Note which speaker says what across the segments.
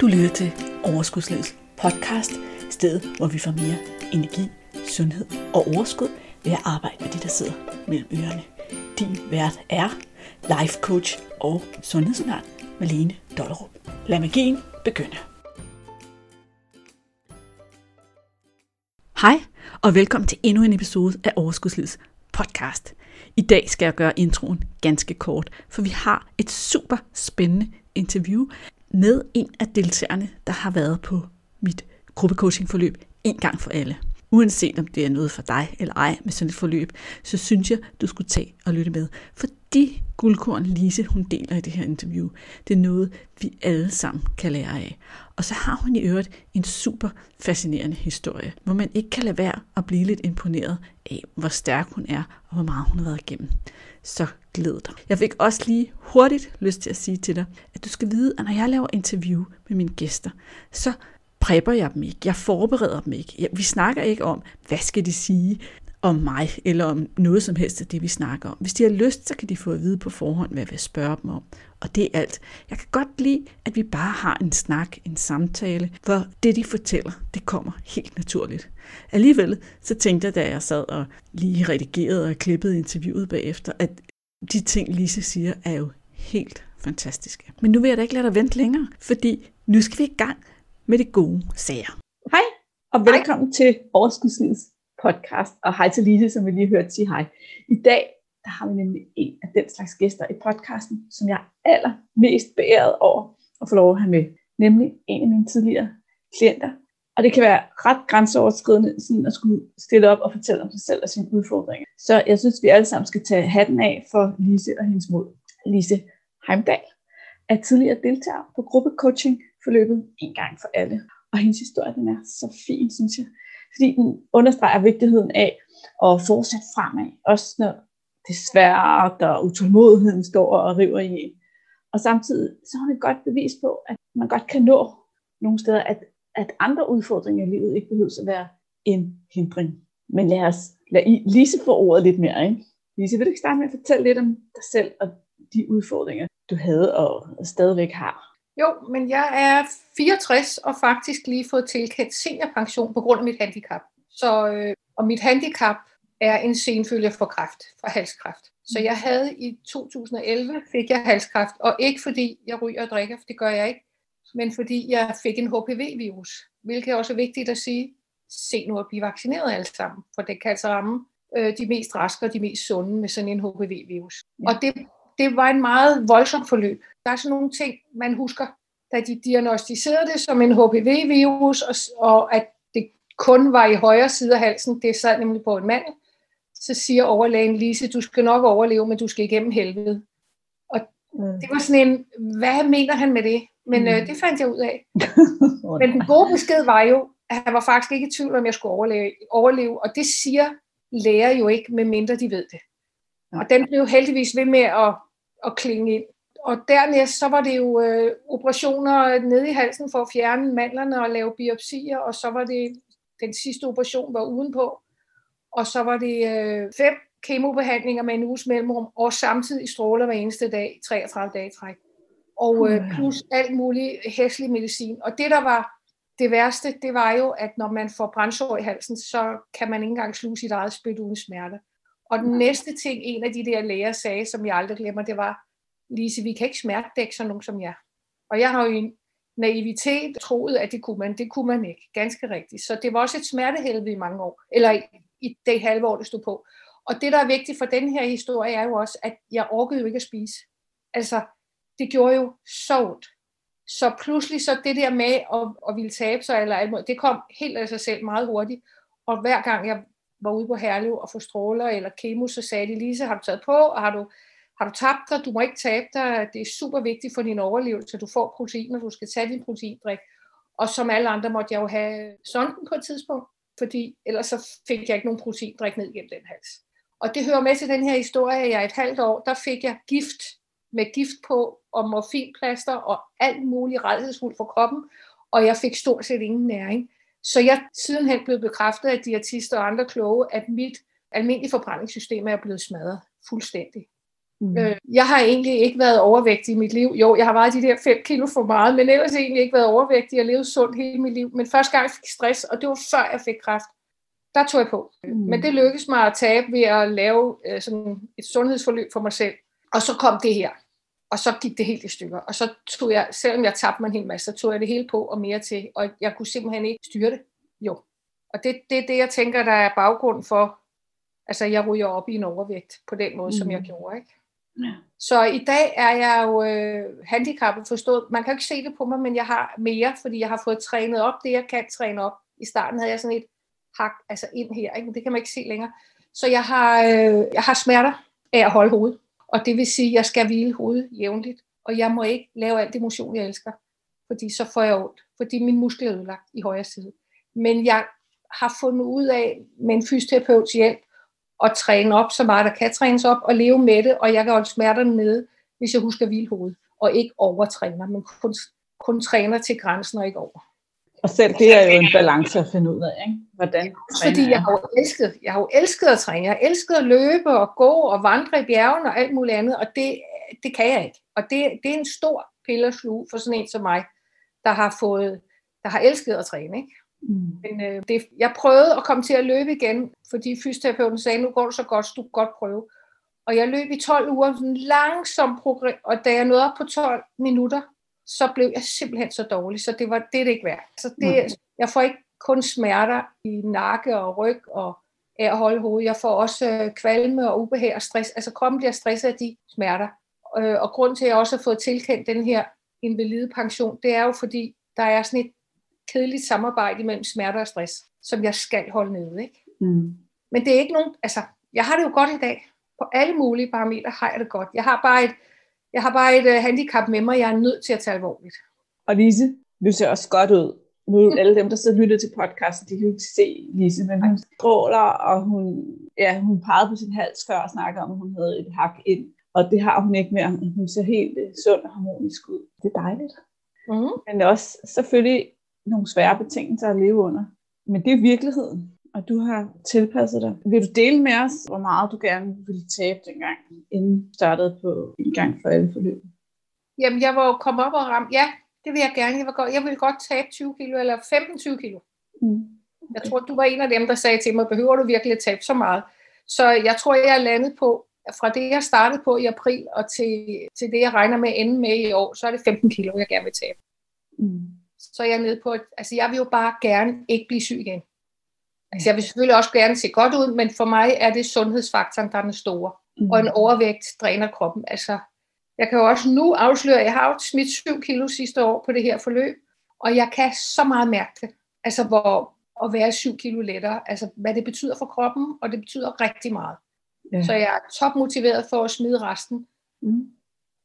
Speaker 1: Du lytter til Overskudslivets podcast, stedet hvor vi får mere energi, sundhed og overskud ved at arbejde med de, der sidder mellem ørerne. Din vært er life coach og sundhedsundern Malene Dollerup. Lad magien begynde. Hej og velkommen til endnu en episode af Overskudslivets podcast. I dag skal jeg gøre introen ganske kort, for vi har et super spændende interview med en af deltagerne, der har været på mit gruppecoachingforløb en gang for alle. Uanset om det er noget for dig eller ej med sådan et forløb, så synes jeg, du skulle tage og lytte med. For de guldkorn Lise, hun deler i det her interview, det er noget, vi alle sammen kan lære af. Og så har hun i øvrigt en super fascinerende historie, hvor man ikke kan lade være at blive lidt imponeret af, hvor stærk hun er, og hvor meget hun har været igennem. Så glæde dig. Jeg fik også lige hurtigt lyst til at sige til dig, at du skal vide, at når jeg laver interview med mine gæster, så prepper jeg dem ikke. Jeg forbereder dem ikke. Vi snakker ikke om, hvad skal de sige om mig, eller om noget som helst af det, vi snakker om. Hvis de har lyst, så kan de få at vide på forhånd, hvad jeg vil spørge dem om. Og det er alt. Jeg kan godt lide, at vi bare har en snak, en samtale, hvor det, de fortæller, det kommer helt naturligt. Alligevel, så tænkte jeg, da jeg sad og lige redigerede og klippede interviewet bagefter, at de ting, Lise siger, er jo helt fantastiske. Men nu vil jeg da ikke lade dig vente længere, fordi nu skal vi i gang med de gode sager.
Speaker 2: Hej, og velkommen hej. til Overskudslivets podcast, og hej til Lise, som vi lige hørte sige hej. I dag der har vi nemlig en af den slags gæster i podcasten, som jeg er allermest beæret over at få lov at have med, nemlig en af mine tidligere klienter. Og det kan være ret grænseoverskridende sådan at skulle stille op og fortælle om sig selv og sine udfordringer. Så jeg synes, vi alle sammen skal tage hatten af for Lise og hendes mod. Lise Heimdal er tidligere deltager på gruppecoaching forløbet en gang for alle. Og hendes historie, den er så fin, synes jeg. Fordi den understreger vigtigheden af at fortsætte fremad, også når det er svært, og utålmodigheden står og river i en. Og samtidig så har hun et godt bevis på, at man godt kan nå nogle steder, at, at andre udfordringer i livet ikke behøver at være en hindring. Men lad os lad Lise få ordet lidt mere. Ikke? Lise, vil du ikke starte med at fortælle lidt om dig selv og de udfordringer, du havde og stadigvæk har?
Speaker 3: Jo, men jeg er 64 og faktisk lige fået tilkendt seniorpension på grund af mit handicap. Så, øh, og mit handicap er en senfølge for kræft, for halskræft. Så jeg havde i 2011 fik jeg halskræft, og ikke fordi jeg ryger og drikker, for det gør jeg ikke, men fordi jeg fik en HPV-virus, hvilket også er vigtigt at sige. Se nu at blive vaccineret alle sammen, for det kan altså ramme øh, de mest raske og de mest sunde med sådan en HPV-virus. Ja. Og det det var en meget voldsom forløb. Der er sådan nogle ting, man husker, da de diagnostiserede det som en HPV-virus, og, og at det kun var i højre side af halsen, det sad nemlig på en mand, så siger overlægen Lise, du skal nok overleve, men du skal igennem helvede. Og mm. det var sådan en, hvad mener han med det? Men mm. øh, det fandt jeg ud af. men den gode besked var jo, at han var faktisk ikke i tvivl om, jeg skulle overleve, overleve. Og det siger læger jo ikke, medmindre de ved det. Og den blev heldigvis ved med at at klinge ind. Og dernæst så var det jo øh, operationer nede i halsen for at fjerne mandlerne og lave biopsier, og så var det, den sidste operation var udenpå, og så var det øh, fem kemobehandlinger med en uges mellemrum, og samtidig stråler hver eneste dag, 33 dage træk. Og øh, plus alt muligt hæslig medicin. Og det, der var det værste, det var jo, at når man får brændsår i halsen, så kan man ikke engang sluge sit eget spyt uden smerte. Og den næste ting, en af de der læger sagde, som jeg aldrig glemmer, det var, Lise, vi kan ikke smertedække sådan nogen som jer. Og jeg har jo i naivitet troet, at det kunne man. Det kunne man ikke. Ganske rigtigt. Så det var også et smertehelvede i mange år. Eller i, i det halve år, det stod på. Og det, der er vigtigt for den her historie, er jo også, at jeg orkede jo ikke at spise. Altså, det gjorde jo så ondt. Så pludselig så det der med at, at ville tabe sig, eller alt det kom helt af sig selv meget hurtigt. Og hver gang jeg var ude på Herlev og få stråler eller kemo, så sagde de, Lise, har du taget på, og har du, har du tabt dig? Du må ikke tabe dig. Det er super vigtigt for din overlevelse. Du får proteiner, du skal tage din proteindrik. Og som alle andre måtte jeg jo have sonden på et tidspunkt, fordi ellers så fik jeg ikke nogen proteindrik ned gennem den hals. Og det hører med til den her historie, at jeg et halvt år, der fik jeg gift med gift på, og morfinplaster, og alt muligt redselsfuldt for kroppen, og jeg fik stort set ingen næring. Så jeg sidenhen blev bekræftet af diætister og andre kloge, at mit almindelige forbrændingssystem er blevet smadret fuldstændig. Mm. Øh, jeg har egentlig ikke været overvægtig i mit liv. Jo, jeg har vejet de der 5 kilo for meget, men ellers egentlig ikke været overvægtig. Jeg levede sundt hele mit liv. Men første gang jeg fik stress, og det var før jeg fik kræft, der tog jeg på. Mm. Men det lykkedes mig at tabe ved at lave øh, sådan et sundhedsforløb for mig selv. Og så kom det her. Og så gik det helt i stykker. Og så tog jeg, selvom jeg tabte mig en hel masse, så tog jeg det hele på og mere til. Og jeg kunne simpelthen ikke styre det. Jo. Og det er det, det, jeg tænker, der er baggrund for, altså jeg ryger op i en overvægt på den måde, mm. som jeg gjorde. Ikke? Ja. Så i dag er jeg jo øh, handicappet forstået. Man kan jo ikke se det på mig, men jeg har mere, fordi jeg har fået trænet op det, jeg kan træne op. I starten havde jeg sådan et hak altså ind her, ikke? men det kan man ikke se længere. Så jeg har, øh, jeg har smerter af at holde hovedet. Og det vil sige, at jeg skal hvile hovedet jævnligt. Og jeg må ikke lave alt det motion, jeg elsker. Fordi så får jeg ondt. Fordi min muskel er ødelagt i højre side. Men jeg har fundet ud af med en fysioterapeuts hjælp, at træne op så meget, der kan trænes op, og leve med det, og jeg kan holde smerterne nede, hvis jeg husker at hvile hovedet, og ikke overtræner, men kun, kun træner til grænsen og ikke over.
Speaker 2: Og selv det er jo en balance at finde ud af, ikke? Hvordan
Speaker 3: Fordi jeg har jo elsket, jeg har jo elsket at træne. Jeg har elsket at løbe og gå og vandre i bjergene og alt muligt andet, og det, det kan jeg ikke. Og det, det er en stor pille for sådan en som mig, der har fået, der har elsket at træne, ikke? Mm. Men øh, det, jeg prøvede at komme til at løbe igen, fordi fysioterapeuten sagde, nu går det så godt, så du kan godt prøve. Og jeg løb i 12 uger, sådan langsom progress, og da jeg nåede op på 12 minutter, så blev jeg simpelthen så dårlig, så det var det, det ikke værd. Så det, mm. jeg får ikke kun smerter i nakke og ryg og af at holde hovedet. Jeg får også øh, kvalme og ubehag og stress. Altså kroppen bliver stresset af de smerter. Øh, og grund til, at jeg også har fået tilkendt den her invalide pension, det er jo fordi, der er sådan et kedeligt samarbejde mellem smerte og stress, som jeg skal holde nede. Ikke? Mm. Men det er ikke nogen, altså, jeg har det jo godt i dag. På alle mulige parametre har jeg det godt. Jeg har bare et, jeg har bare et uh, handicap med mig, jeg er nødt til at tage alvorligt.
Speaker 2: Og Lise, du ser også godt ud. Nu alle dem, der sidder og lytter til podcasten, de kan jo ikke se Lise, men hun stråler, og hun, ja, hun pegede på sin hals før og snakkede om, at hun havde et hak ind. Og det har hun ikke mere. Hun ser helt uh, sund og harmonisk ud. Det er dejligt. Mm. Men også selvfølgelig nogle svære betingelser at leve under. Men det er virkeligheden, og du har tilpasset dig. Vil du dele med os, hvor meget du gerne ville tabe dengang, inden du startede på en gang for alle forløb?
Speaker 3: Jamen, jeg var jo kommet op og ramt. Ja, det vil jeg gerne. Jeg vil godt, jeg vil godt tabe 20 kilo, eller 15-20 kilo. Mm. Okay. Jeg tror, du var en af dem, der sagde til mig, behøver du virkelig at tabe så meget? Så jeg tror, jeg er landet på, fra det, jeg startede på i april, og til, til det, jeg regner med at ende med i år, så er det 15 kilo, jeg gerne vil tabe. Mm så er jeg nede på, at altså jeg vil jo bare gerne ikke blive syg igen. Altså jeg vil selvfølgelig også gerne se godt ud, men for mig er det sundhedsfaktoren, der er den store. Mm. Og en overvægt dræner kroppen. Altså, jeg kan jo også nu afsløre, at jeg har jo smidt 7 kilo sidste år på det her forløb, og jeg kan så meget mærke det. Altså hvor at være 7 kilo lettere, altså hvad det betyder for kroppen, og det betyder rigtig meget. Ja. Så jeg er topmotiveret for at smide resten. Mm.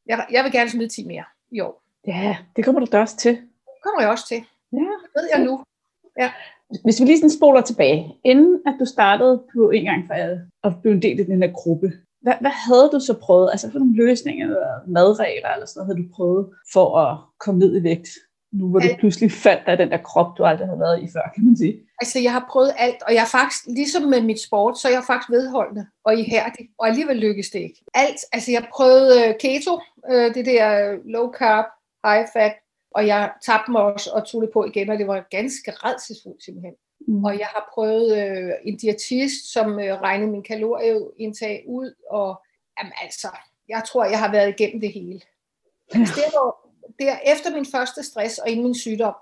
Speaker 3: Jeg, jeg vil gerne smide 10 mere i år.
Speaker 2: Ja, det kommer du da også til
Speaker 3: kommer jeg også til. Ja. Det ved jeg nu. Ja.
Speaker 2: Hvis vi lige sådan spoler tilbage, inden at du startede på en gang for alle, og blev en del af den her gruppe, hvad, hvad havde du så prøvet? Altså for nogle løsninger, eller madregler, eller sådan noget, havde du prøvet for at komme ned i vægt? Nu hvor du Al- pludselig faldt af den der krop, du aldrig havde været i før, kan man sige.
Speaker 3: Altså jeg har prøvet alt, og jeg er faktisk, ligesom med mit sport, så er jeg faktisk vedholdende og ihærdig, og alligevel lykkes det ikke. Alt, altså jeg prøvede øh, keto, øh, det der low carb, high fat, og jeg tabte mig også og tog det på igen, og det var ganske redselsfuldt simpelthen. Mm. Og jeg har prøvet øh, en diætist, som øh, regnede min kalorieindtag ud, og jamen, altså, jeg tror, jeg har været igennem det hele. Altså, det var, der, efter min første stress og inden min sygdom,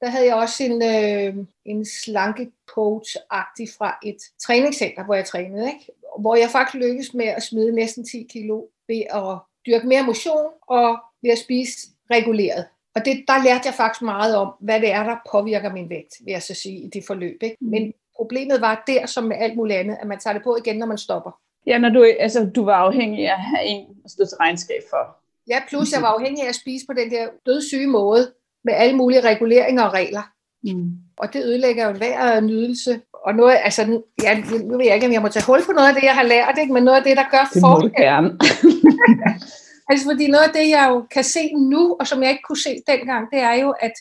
Speaker 3: der havde jeg også en, øh, en slanke coach-agtig fra et træningscenter, hvor jeg trænede, ikke? hvor jeg faktisk lykkedes med at smide næsten 10 kilo ved at dyrke mere motion og ved at spise reguleret. Og det, der lærte jeg faktisk meget om, hvad det er, der påvirker min vægt, vil jeg så sige, i det forløb. Ikke? Mm. Men problemet var der, som med alt muligt andet, at man tager det på igen, når man stopper.
Speaker 2: Ja, når du, altså, du var afhængig af at have en at stå til regnskab for.
Speaker 3: Ja, plus jeg var afhængig af at spise på den der dødssyge måde, med alle mulige reguleringer og regler. Mm. Og det ødelægger jo hver nydelse. Og noget, altså, ja, nu ved jeg ikke, om jeg må tage hul på noget af det, jeg har lært, ikke? men noget af det, der gør
Speaker 2: det forskel.
Speaker 3: Altså fordi noget af det, jeg jo kan se nu, og som jeg ikke kunne se dengang, det er jo, at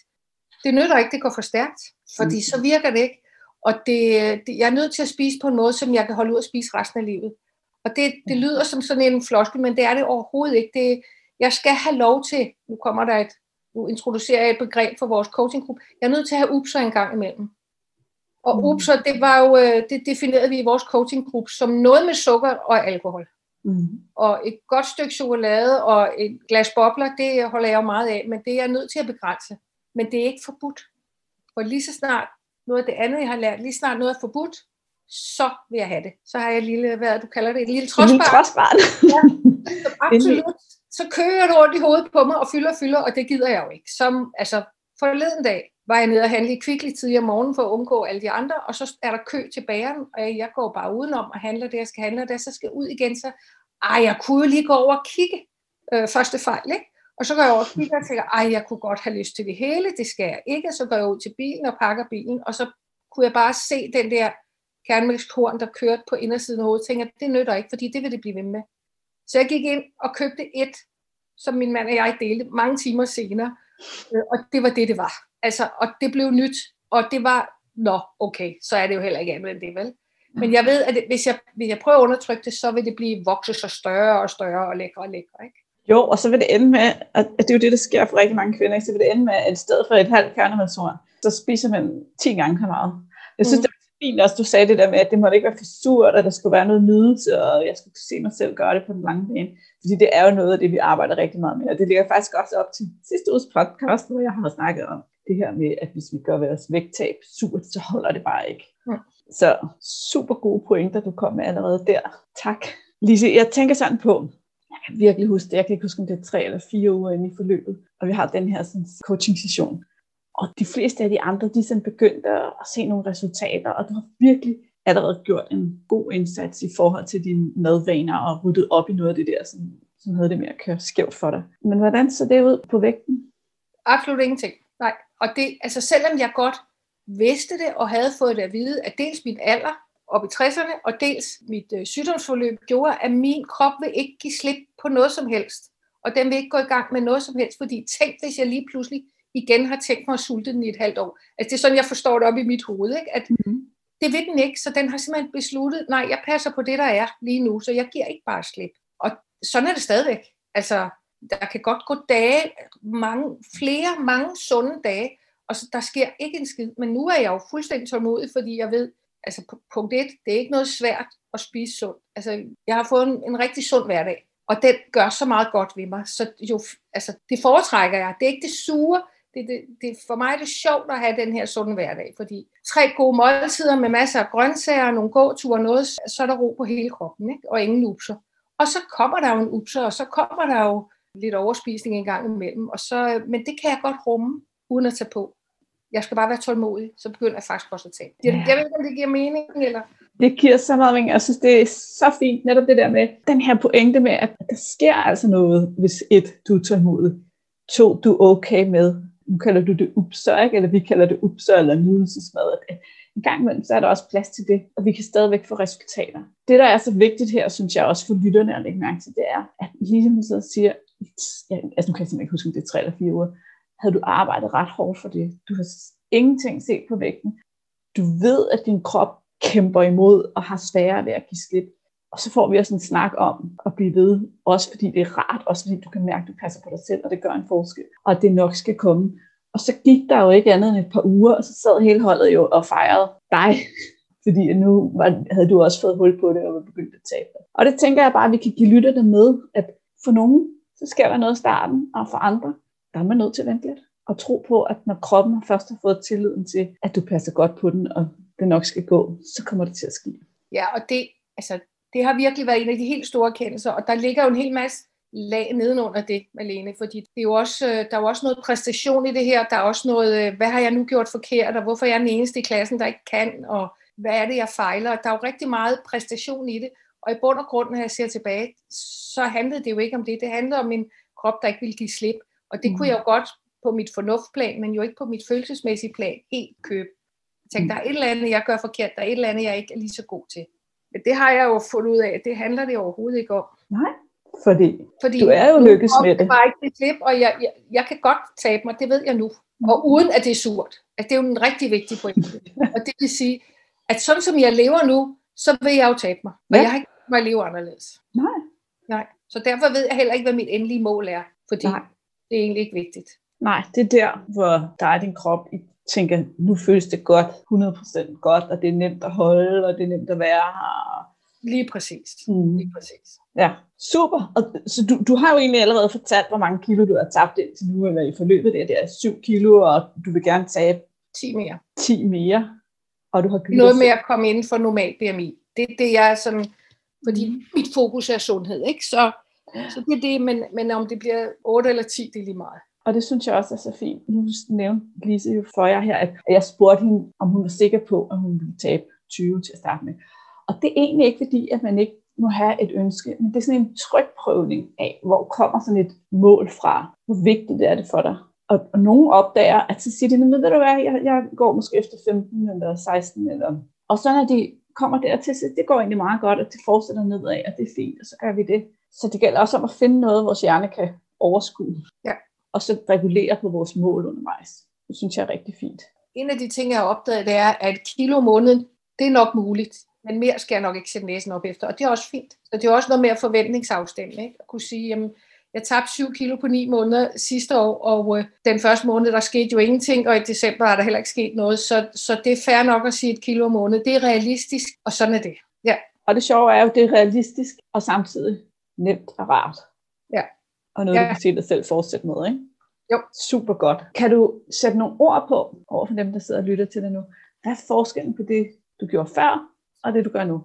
Speaker 3: det nytter ikke, det går for stærkt, fordi mm. så virker det ikke. Og det, det, jeg er nødt til at spise på en måde, som jeg kan holde ud at spise resten af livet. Og det, det lyder som sådan en floskel, men det er det overhovedet ikke. Det, jeg skal have lov til, nu kommer der et, nu introducerer jeg et begreb for vores coachinggruppe, jeg er nødt til at have upser en gang imellem. Og mm. upser, det var jo, øh, det definerede vi i vores coachinggruppe som noget med sukker og alkohol. Mm. Og et godt stykke chokolade og et glas bobler, det holder jeg jo meget af, men det er jeg nødt til at begrænse. Men det er ikke forbudt. For lige så snart noget af det andet, jeg har lært, lige snart noget er forbudt, så vil jeg have det. Så har jeg et lille, hvad du kalder det, et lille trodsbarn. ja, absolut. Så kører du rundt i hovedet på mig og fylder og fylder, og det gider jeg jo ikke. Som, altså, forleden dag var jeg nede og handle i Kvickly tidligere om morgenen for at undgå alle de andre, og så er der kø til bageren, og jeg går bare udenom og handler det, jeg skal handle, og det, så skal jeg ud igen, så ej, jeg kunne jo lige gå over og kigge. Øh, første fejl, ikke? Og så går jeg over og kigger og tænker, ej, jeg kunne godt have lyst til det hele, det skal jeg ikke. Så går jeg ud til bilen og pakker bilen, og så kunne jeg bare se den der kernmælkskorn, der kørte på indersiden af hovedet, tænker, det nytter ikke, fordi det vil det blive ved med. Så jeg gik ind og købte et, som min mand og jeg delte mange timer senere, Øh, og det var det, det var. Altså, og det blev nyt, og det var, nå, okay, så er det jo heller ikke andet end det, vel? Men jeg ved, at hvis jeg, hvis jeg prøver at undertrykke det, så vil det blive vokset så større og større og lækre og lækre, ikke?
Speaker 2: Jo, og så vil det ende med, at det er jo det, der sker for rigtig mange kvinder, ikke? så vil det ende med, at i stedet for et halvt kærnemælshorn, så spiser man 10 gange så meget. Jeg synes, mm fint også, du sagde det der med, at det måtte ikke være for surt, og der skulle være noget nydelse, og jeg skulle se mig selv gøre det på den lange bane. Fordi det er jo noget af det, vi arbejder rigtig meget med, og det ligger faktisk også op til sidste uges podcast, hvor jeg har snakket om det her med, at hvis vi gør vores vægttab surt, så holder det bare ikke. Mm. Så super gode pointer, du kom med allerede der. Tak. Lise, jeg tænker sådan på, jeg kan virkelig huske det, jeg kan ikke huske, om det er tre eller fire uger inde i forløbet, og vi har den her sådan, coaching-session. Og de fleste af de andre, de er sådan begyndt at se nogle resultater, og du har virkelig allerede gjort en god indsats i forhold til dine madvaner og ryddet op i noget af det der, som, som havde det med at køre skævt for dig. Men hvordan så det ud på vægten?
Speaker 3: Absolut ingenting. Nej. Og det, altså selvom jeg godt vidste det og havde fået det at vide, at dels min alder op i 60'erne, og dels mit øh, sygdomsforløb gjorde, at min krop vil ikke give slip på noget som helst. Og den vil ikke gå i gang med noget som helst, fordi tænk, hvis jeg lige pludselig igen har tænkt mig at sulte den i et halvt år. Altså det er sådan, jeg forstår det op i mit hoved, ikke? at mm-hmm. det vil den ikke, så den har simpelthen besluttet, nej, jeg passer på det, der er lige nu, så jeg giver ikke bare slip. Og sådan er det stadigvæk. Altså, der kan godt gå dage, mange, flere, mange sunde dage, og så, der sker ikke en skid. Men nu er jeg jo fuldstændig tålmodig, fordi jeg ved, altså punkt et, det er ikke noget svært at spise sundt. Altså, jeg har fået en, en rigtig sund hverdag, og den gør så meget godt ved mig. Så jo, altså, det foretrækker jeg. Det er ikke det sure, det, det, det, for mig er det sjovt at have den her sunde hverdag, fordi tre gode måltider med masser af grøntsager, nogle gåture, noget, så er der ro på hele kroppen, ikke? og ingen upser. Og så kommer der jo en upser, og så kommer der jo lidt overspisning en gang imellem, og så, men det kan jeg godt rumme, uden at tage på jeg skal bare være tålmodig, så begynder jeg faktisk også at tage. Jeg, ja. jeg ved ikke, om det giver mening, eller...
Speaker 2: Det giver så meget mening. Jeg synes, det er så fint, netop det der med den her pointe med, at der sker altså noget, hvis et, du er tålmodig, to, du er okay med, nu kalder du det upsør, ikke? eller vi kalder det upsør eller nydelsesmad. En gang imellem, så er der også plads til det, og vi kan stadigvæk få resultater. Det, der er så vigtigt her, synes jeg også for lytterne at lægge mærke til, det er, at ligesom så siger, ja, altså nu kan jeg simpelthen ikke huske, om det er tre eller fire uger, havde du arbejdet ret hårdt for det. Du har ingenting set på vægten. Du ved, at din krop kæmper imod og har sværere ved at give slip. Og så får vi også en snak om at blive ved, også fordi det er rart, også fordi du kan mærke, at du passer på dig selv, og det gør en forskel, og at det nok skal komme. Og så gik der jo ikke andet end et par uger, og så sad hele holdet jo og fejrede dig, fordi nu var, havde du også fået hul på det, og var begyndt at tabe dig. Og det tænker jeg bare, at vi kan give lytterne med, at for nogen, så sker der noget i starten, og for andre, der er man nødt til at vente lidt. Og tro på, at når kroppen først har fået tilliden til, at du passer godt på den, og det nok skal gå, så kommer det til at ske.
Speaker 3: Ja, og det, altså, det har virkelig været en af de helt store kendelser, og der ligger jo en hel masse lag nedenunder det, Malene, fordi det er jo også, øh, der er jo også noget præstation i det her, der er også noget, øh, hvad har jeg nu gjort forkert, og hvorfor er jeg den eneste i klassen, der ikke kan, og hvad er det, jeg fejler, der er jo rigtig meget præstation i det, og i bund og grund, når jeg ser tilbage, så handlede det jo ikke om det, det handlede om en krop, der ikke ville give slip, og det mm. kunne jeg jo godt på mit fornuftplan, men jo ikke på mit følelsesmæssige plan helt købe. Jeg tænkte, mm. der er et eller andet, jeg gør forkert, der er et eller andet, jeg ikke er lige så god til. Men det har jeg jo fundet ud af, det handler det overhovedet ikke om.
Speaker 2: Nej, fordi, fordi du er jo lykkes med det.
Speaker 3: Bare ikke det klip, og jeg, jeg, jeg kan godt tabe mig, det ved jeg nu. Og uden at det er surt. At det er jo en rigtig vigtig pointe. og det vil sige, at sådan som jeg lever nu, så vil jeg jo tabe mig. Og ja. jeg har ikke mig leve anderledes.
Speaker 2: Nej.
Speaker 3: Nej. Så derfor ved jeg heller ikke, hvad mit endelige mål er, fordi
Speaker 2: Nej.
Speaker 3: det er egentlig ikke vigtigt.
Speaker 2: Nej, det er der, hvor der er din krop i tænker, nu føles det godt, 100% godt, og det er nemt at holde, og det er nemt at være her.
Speaker 3: Lige præcis.
Speaker 2: Mm.
Speaker 3: Lige præcis.
Speaker 2: Ja, super. Og, så du, du har jo egentlig allerede fortalt, hvor mange kilo du har tabt indtil nu, eller i forløbet der, det er 7 kilo, og du vil gerne tabe
Speaker 3: 10 mere.
Speaker 2: 10 mere. Og du har givet
Speaker 3: Noget med at komme inden for normal BMI. Det er det, jeg er sådan, fordi
Speaker 2: Mm.
Speaker 3: mit fokus er sundhed, ikke? Så, så det er det, men, men om det bliver 8 eller 10, det er lige meget.
Speaker 2: Og det synes jeg også er så fint. Nu nævnte Lise jo for jer her, at jeg spurgte hende, om hun var sikker på, at hun ville tabe 20 til at starte med. Og det er egentlig ikke fordi, at man ikke må have et ønske, men det er sådan en trykprøvning af, hvor kommer sådan et mål fra, hvor vigtigt er det for dig. Og, og nogen opdager, at så siger de, ved du hvad, jeg, jeg går måske efter 15 eller 16, eller... og så når de kommer dertil, så det går egentlig meget godt, og det fortsætter nedad, og det er fint, og så gør vi det. Så det gælder også om at finde noget, vores hjerne kan overskue.
Speaker 3: Ja.
Speaker 2: Og så regulere på vores mål undervejs. Det synes jeg er rigtig fint.
Speaker 3: En af de ting, jeg har opdaget, det er, at et kilo om måneden, det er nok muligt. Men mere skal jeg nok ikke sætte næsen op efter. Og det er også fint. Så det er også noget mere forventningsafstemme. Ikke? At kunne sige, jamen, jeg tabte 7 kilo på 9 måneder sidste år, og øh, den første måned, der skete jo ingenting, og i december er der heller ikke sket noget. Så, så det er fair nok at sige et kilo om måneden. Det er realistisk, og sådan er det. Ja,
Speaker 2: Og det sjove er jo, at det er realistisk, og samtidig nemt og rart. Og noget,
Speaker 3: Ja.
Speaker 2: du kan se dig selv fortsætte med, ikke?
Speaker 3: Jo.
Speaker 2: Super godt. Kan du sætte nogle ord på, over for dem, der sidder og lytter til dig nu? Hvad er forskellen på det, du gjorde før, og det, du gør nu?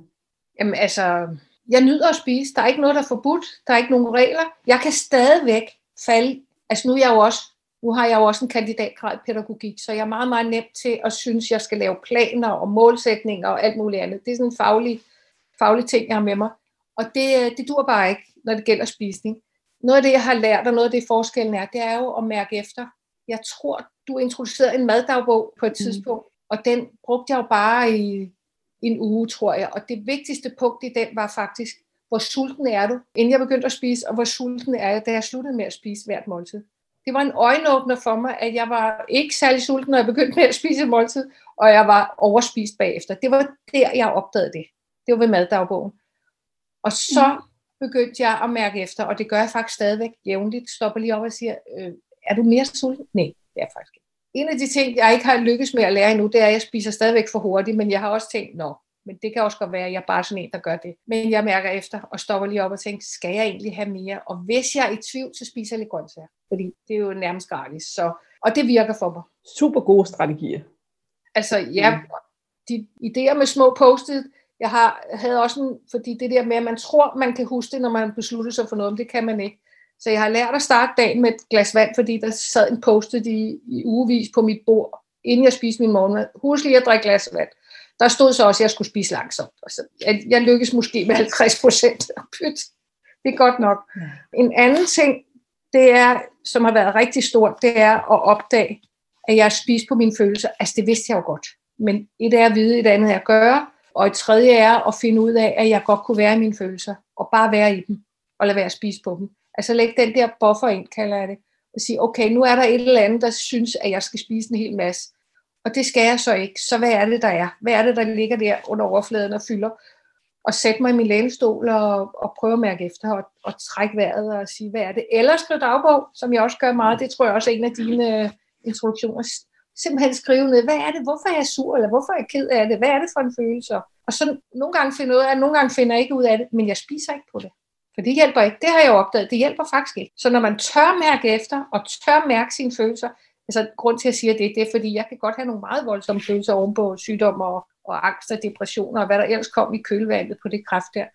Speaker 3: Jamen altså, jeg nyder at spise. Der er ikke noget, der er forbudt. Der er ikke nogen regler. Jeg kan stadigvæk falde. Altså nu er jeg jo også, nu har jeg jo også en kandidatgrad i pædagogik, så jeg er meget, meget nemt til at synes, jeg skal lave planer og målsætninger og alt muligt andet. Det er sådan en faglig, faglig ting, jeg har med mig. Og det, det dur bare ikke, når det gælder spisning. Noget af det, jeg har lært, og noget af det forskellen er, det er jo at mærke efter. Jeg tror, du introducerede en maddagbog på et tidspunkt, og den brugte jeg jo bare i en uge, tror jeg. Og det vigtigste punkt i den var faktisk, hvor sulten er du, inden jeg begyndte at spise, og hvor sulten er jeg, da jeg sluttede med at spise hvert måltid. Det var en øjenåbner for mig, at jeg var ikke særlig sulten, når jeg begyndte med at spise et måltid, og jeg var overspist bagefter. Det var der, jeg opdagede det. Det var ved maddagbogen. Og så begyndte jeg at mærke efter, og det gør jeg faktisk stadigvæk jævnligt. Stopper lige op og siger, øh, er du mere sulten? Nej, det er faktisk ikke. En af de ting, jeg ikke har lykkes med at lære endnu, det er, at jeg spiser stadigvæk for hurtigt, men jeg har også tænkt, nå, men det kan også godt være, at jeg er bare sådan en, der gør det. Men jeg mærker efter og stopper lige op og tænker, skal jeg egentlig have mere? Og hvis jeg er i tvivl, så spiser jeg lidt grøntsager, fordi det er jo nærmest gratis. Så, og det virker for mig.
Speaker 2: Super gode strategier.
Speaker 3: Altså, ja, de idéer med små postet, jeg har, havde også en, fordi det der med, at man tror, man kan huske det, når man beslutter sig for noget, men det kan man ikke. Så jeg har lært at starte dagen med et glas vand, fordi der sad en postet i, i ugevis på mit bord, inden jeg spiste min morgenmad. Husk lige at drikke glas vand. Der stod så også, at jeg skulle spise langsomt. Altså, jeg, jeg lykkes måske med 50 procent. Pyt, det er godt nok. En anden ting, det er, som har været rigtig stort, det er at opdage, at jeg spiser på mine følelser. Altså, det vidste jeg jo godt. Men et er at vide, et andet er at gøre. Og et tredje er at finde ud af, at jeg godt kunne være i mine følelser. Og bare være i dem. Og lade være at spise på dem. Altså lægge den der buffer ind, kalder jeg det. Og sige, okay, nu er der et eller andet, der synes, at jeg skal spise en hel masse. Og det skal jeg så ikke. Så hvad er det, der er? Hvad er det, der ligger der under overfladen og fylder? Og sætte mig i min lænestol og, og prøve at mærke efter og, og trække vejret og sige, hvad er det? Eller skrive dagbog, som jeg også gør meget. Det tror jeg også er en af dine øh, introduktioner. Simpelthen skrive ned, hvad er det? Hvorfor er jeg sur? Eller hvorfor er jeg ked af det? Hvad er det for en følelse? Og så nogle gange finder jeg ud af, nogle gange finder jeg ikke ud af det, men jeg spiser ikke på det. For det hjælper ikke. Det har jeg jo opdaget. Det hjælper faktisk ikke. Så når man tør mærke efter, og tør mærke sine følelser, altså grund til at sige det, det er fordi, jeg kan godt have nogle meget voldsomme følelser ovenpå sygdom og, og angst og depressioner, og hvad der ellers kom i kølvandet på det kræft der.